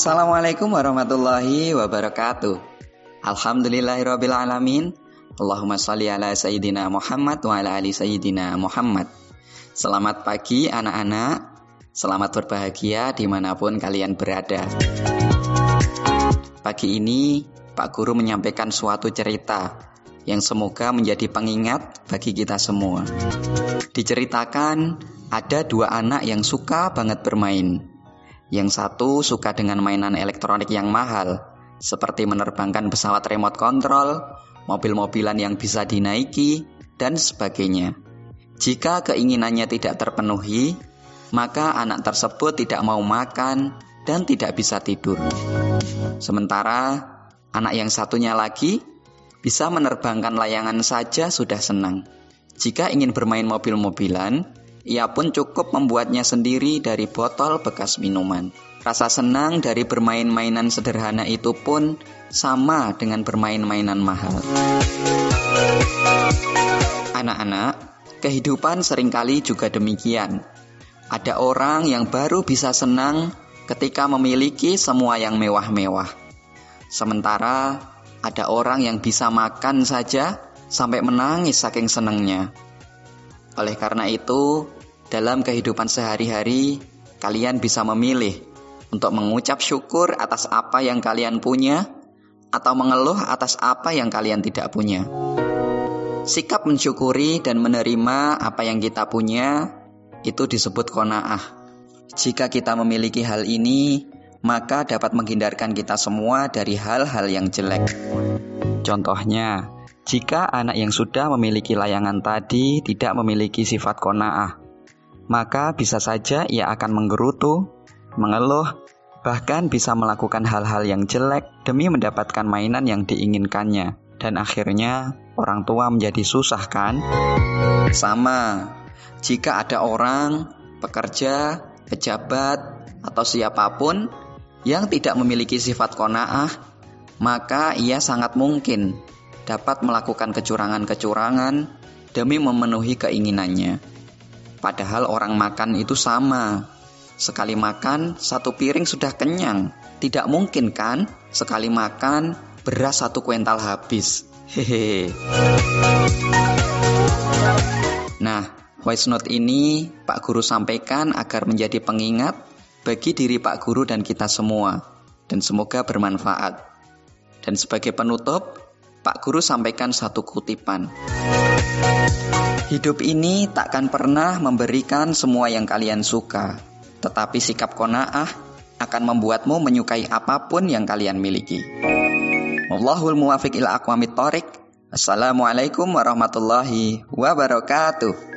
Assalamualaikum warahmatullahi wabarakatuh. Alhamdulillahirabbil alamin. Allahumma shalli ala sayyidina Muhammad wa ala ali sayyidina Muhammad. Selamat pagi anak-anak. Selamat berbahagia di mana pun kalian berada. Pagi ini Pak Guru menyampaikan suatu cerita yang semoga menjadi pengingat bagi kita semua. Diceritakan ada dua anak yang suka banget bermain. Yang satu suka dengan mainan elektronik yang mahal, seperti menerbangkan pesawat remote control, mobil-mobilan yang bisa dinaiki, dan sebagainya. Jika keinginannya tidak terpenuhi, maka anak tersebut tidak mau makan dan tidak bisa tidur. Sementara anak yang satunya lagi bisa menerbangkan layangan saja sudah senang. Jika ingin bermain mobil-mobilan, ia pun cukup membuatnya sendiri dari botol bekas minuman. Rasa senang dari bermain mainan sederhana itu pun sama dengan bermain mainan mahal. Anak-anak, kehidupan sering kali juga demikian. Ada orang yang baru bisa senang ketika memiliki semua yang mewah-mewah. Sementara ada orang yang bisa makan saja sampai menangis saking senangnya. Oleh karena itu, dalam kehidupan sehari-hari, kalian bisa memilih untuk mengucap syukur atas apa yang kalian punya atau mengeluh atas apa yang kalian tidak punya. Sikap mensyukuri dan menerima apa yang kita punya itu disebut kona'ah. Jika kita memiliki hal ini, maka dapat menghindarkan kita semua dari hal-hal yang jelek. Contohnya, jika anak yang sudah memiliki layangan tadi tidak memiliki sifat kona'ah, maka bisa saja ia akan menggerutu, mengeluh, bahkan bisa melakukan hal-hal yang jelek demi mendapatkan mainan yang diinginkannya. Dan akhirnya orang tua menjadi susah kan? Sama, jika ada orang, pekerja, pejabat, atau siapa pun yang tidak memiliki sifat kona'ah, maka ia sangat mungkin dapat melakukan kecurangan-kecurangan demi memenuhi keinginannya. Padahal orang makan itu sama. Sekali makan, satu piring sudah kenyang. Tidak mungkin kan, sekali makan, beras satu kuental habis. Hehe. Nah, voice note ini Pak Guru sampaikan agar menjadi pengingat bagi diri Pak Guru dan kita semua. Dan semoga bermanfaat. Dan sebagai penutup, Pak Guru sampaikan satu kutipan. Hidup ini takkan pernah memberikan semua yang kalian suka, tetapi sikap kona'ah akan membuatmu menyukai apa pun yang kalian miliki. Wallahul muwafiq ila aqwamit. Assalamualaikum warahmatullahi wabarakatuh.